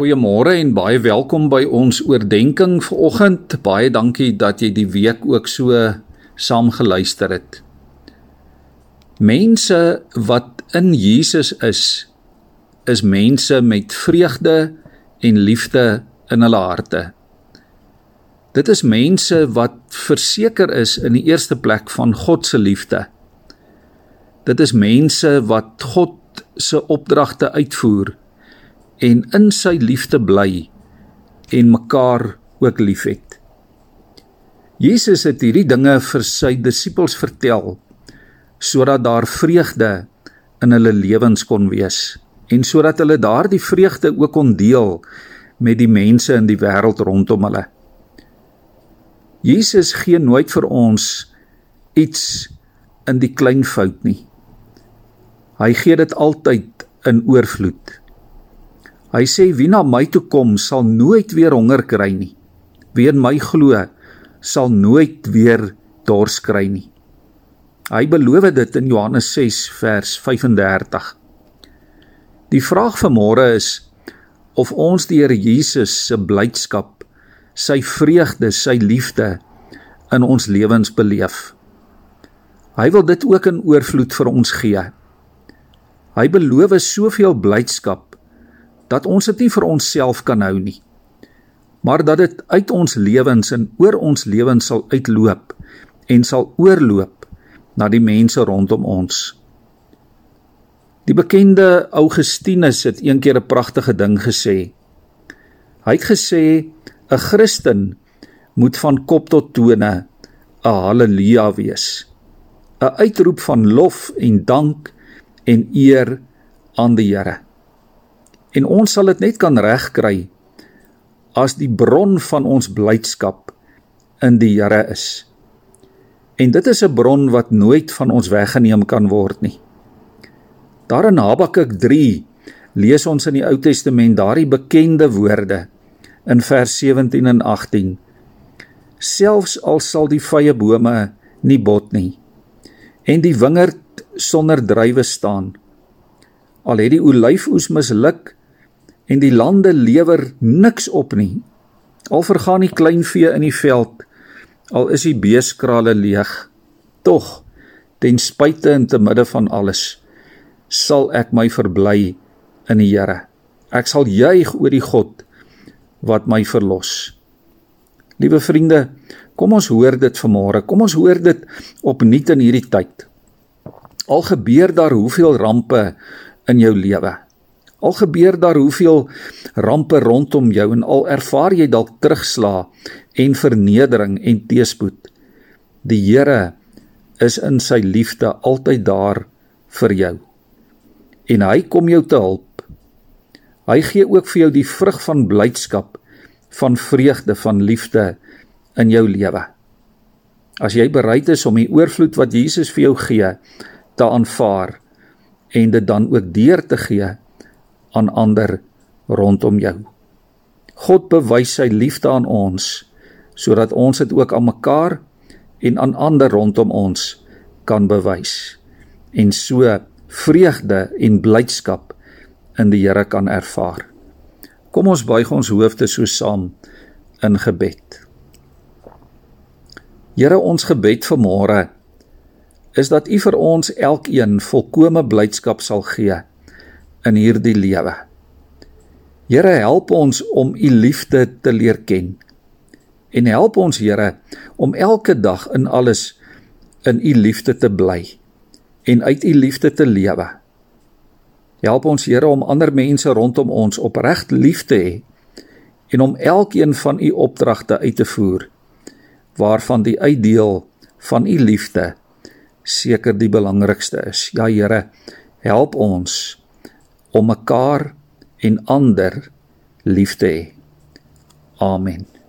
Goeiemôre en baie welkom by ons oordeenking vanoggend. Baie dankie dat jy die week ook so saam geluister het. Mense wat in Jesus is, is mense met vreugde en liefde in hulle harte. Dit is mense wat verseker is in die eerste plek van God se liefde. Dit is mense wat God se opdragte uitvoer en in sy liefde bly en mekaar ook liefhet. Jesus het hierdie dinge vir sy disippels vertel sodat daar vreugde in hulle lewens kon wees en sodat hulle daardie vreugde ook kon deel met die mense in die wêreld rondom hulle. Jesus gee nooit vir ons iets in die klein fout nie. Hy gee dit altyd in oorvloed. Hy sê wie na my toe kom sal nooit weer honger kry nie. Wie in my glo sal nooit weer dors kry nie. Hy beloof dit in Johannes 6 vers 35. Die vraag vir môre is of ons die Here Jesus se blydskap, sy vreugde, sy liefde in ons lewens beleef. Hy wil dit ook in oorvloed vir ons gee. Hy beloof soveel blydskap dat ons dit nie vir onsself kan hou nie maar dat dit uit ons lewens en oor ons lewens sal uitloop en sal oorloop na die mense rondom ons. Die bekende Augustinus het eendag 'n pragtige ding gesê. Hy het gesê 'n Christen moet van kop tot tone 'n haleluja wees 'n uitroep van lof en dank en eer aan die Here En ons sal dit net kan regkry as die bron van ons blydskap in die Here is. En dit is 'n bron wat nooit van ons weggeneem kan word nie. Daar in Habakuk 3 lees ons in die Ou Testament daardie bekende woorde in vers 17 en 18. Selfs al sal die vrye bome nie bot nie en die wingerd sonder druiwe staan al het die olyfoes misluk en die lande lewer niks op nie. Al vergaan die kleinvee in die veld, al is die beeskrale leeg, tog ten spyte en te midde van alles sal ek my verbly in die Here. Ek sal juig oor die God wat my verlos. Liewe vriende, kom ons hoor dit vanmôre. Kom ons hoor dit opnuut in hierdie tyd. Al gebeur daar hoeveel rampe in jou lewe, Al gebeur daar hoeveel rampe rondom jou en al ervaar jy dalk terugslag en vernedering en teëspoed. Die Here is in sy liefde altyd daar vir jou. En hy kom jou te help. Hy gee ook vir jou die vrug van blydskap, van vreugde, van liefde in jou lewe. As jy bereid is om die oorvloed wat Jesus vir jou gee te aanvaar en dit dan ook deur te gee aan ander rondom jou. God bewys sy liefde aan ons sodat ons dit ook aan mekaar en aan ander rondom ons kan bewys en so vreugde en blydskap in die Here kan ervaar. Kom ons buig ons hoofde so saam in gebed. Here ons gebed vir môre is dat U vir ons elkeen volkomme blydskap sal gee in hierdie lewe. Here help ons om u liefde te leer ken. En help ons Here om elke dag in alles in u liefde te bly en uit u liefde te lewe. Help ons Here om ander mense rondom ons opreg lief te hê en om elkeen van u opdragte uit te voer waarvan die uitdeel van u liefde seker die belangrikste is. Ja Here, help ons om mekaar en ander lief te hê. Amen.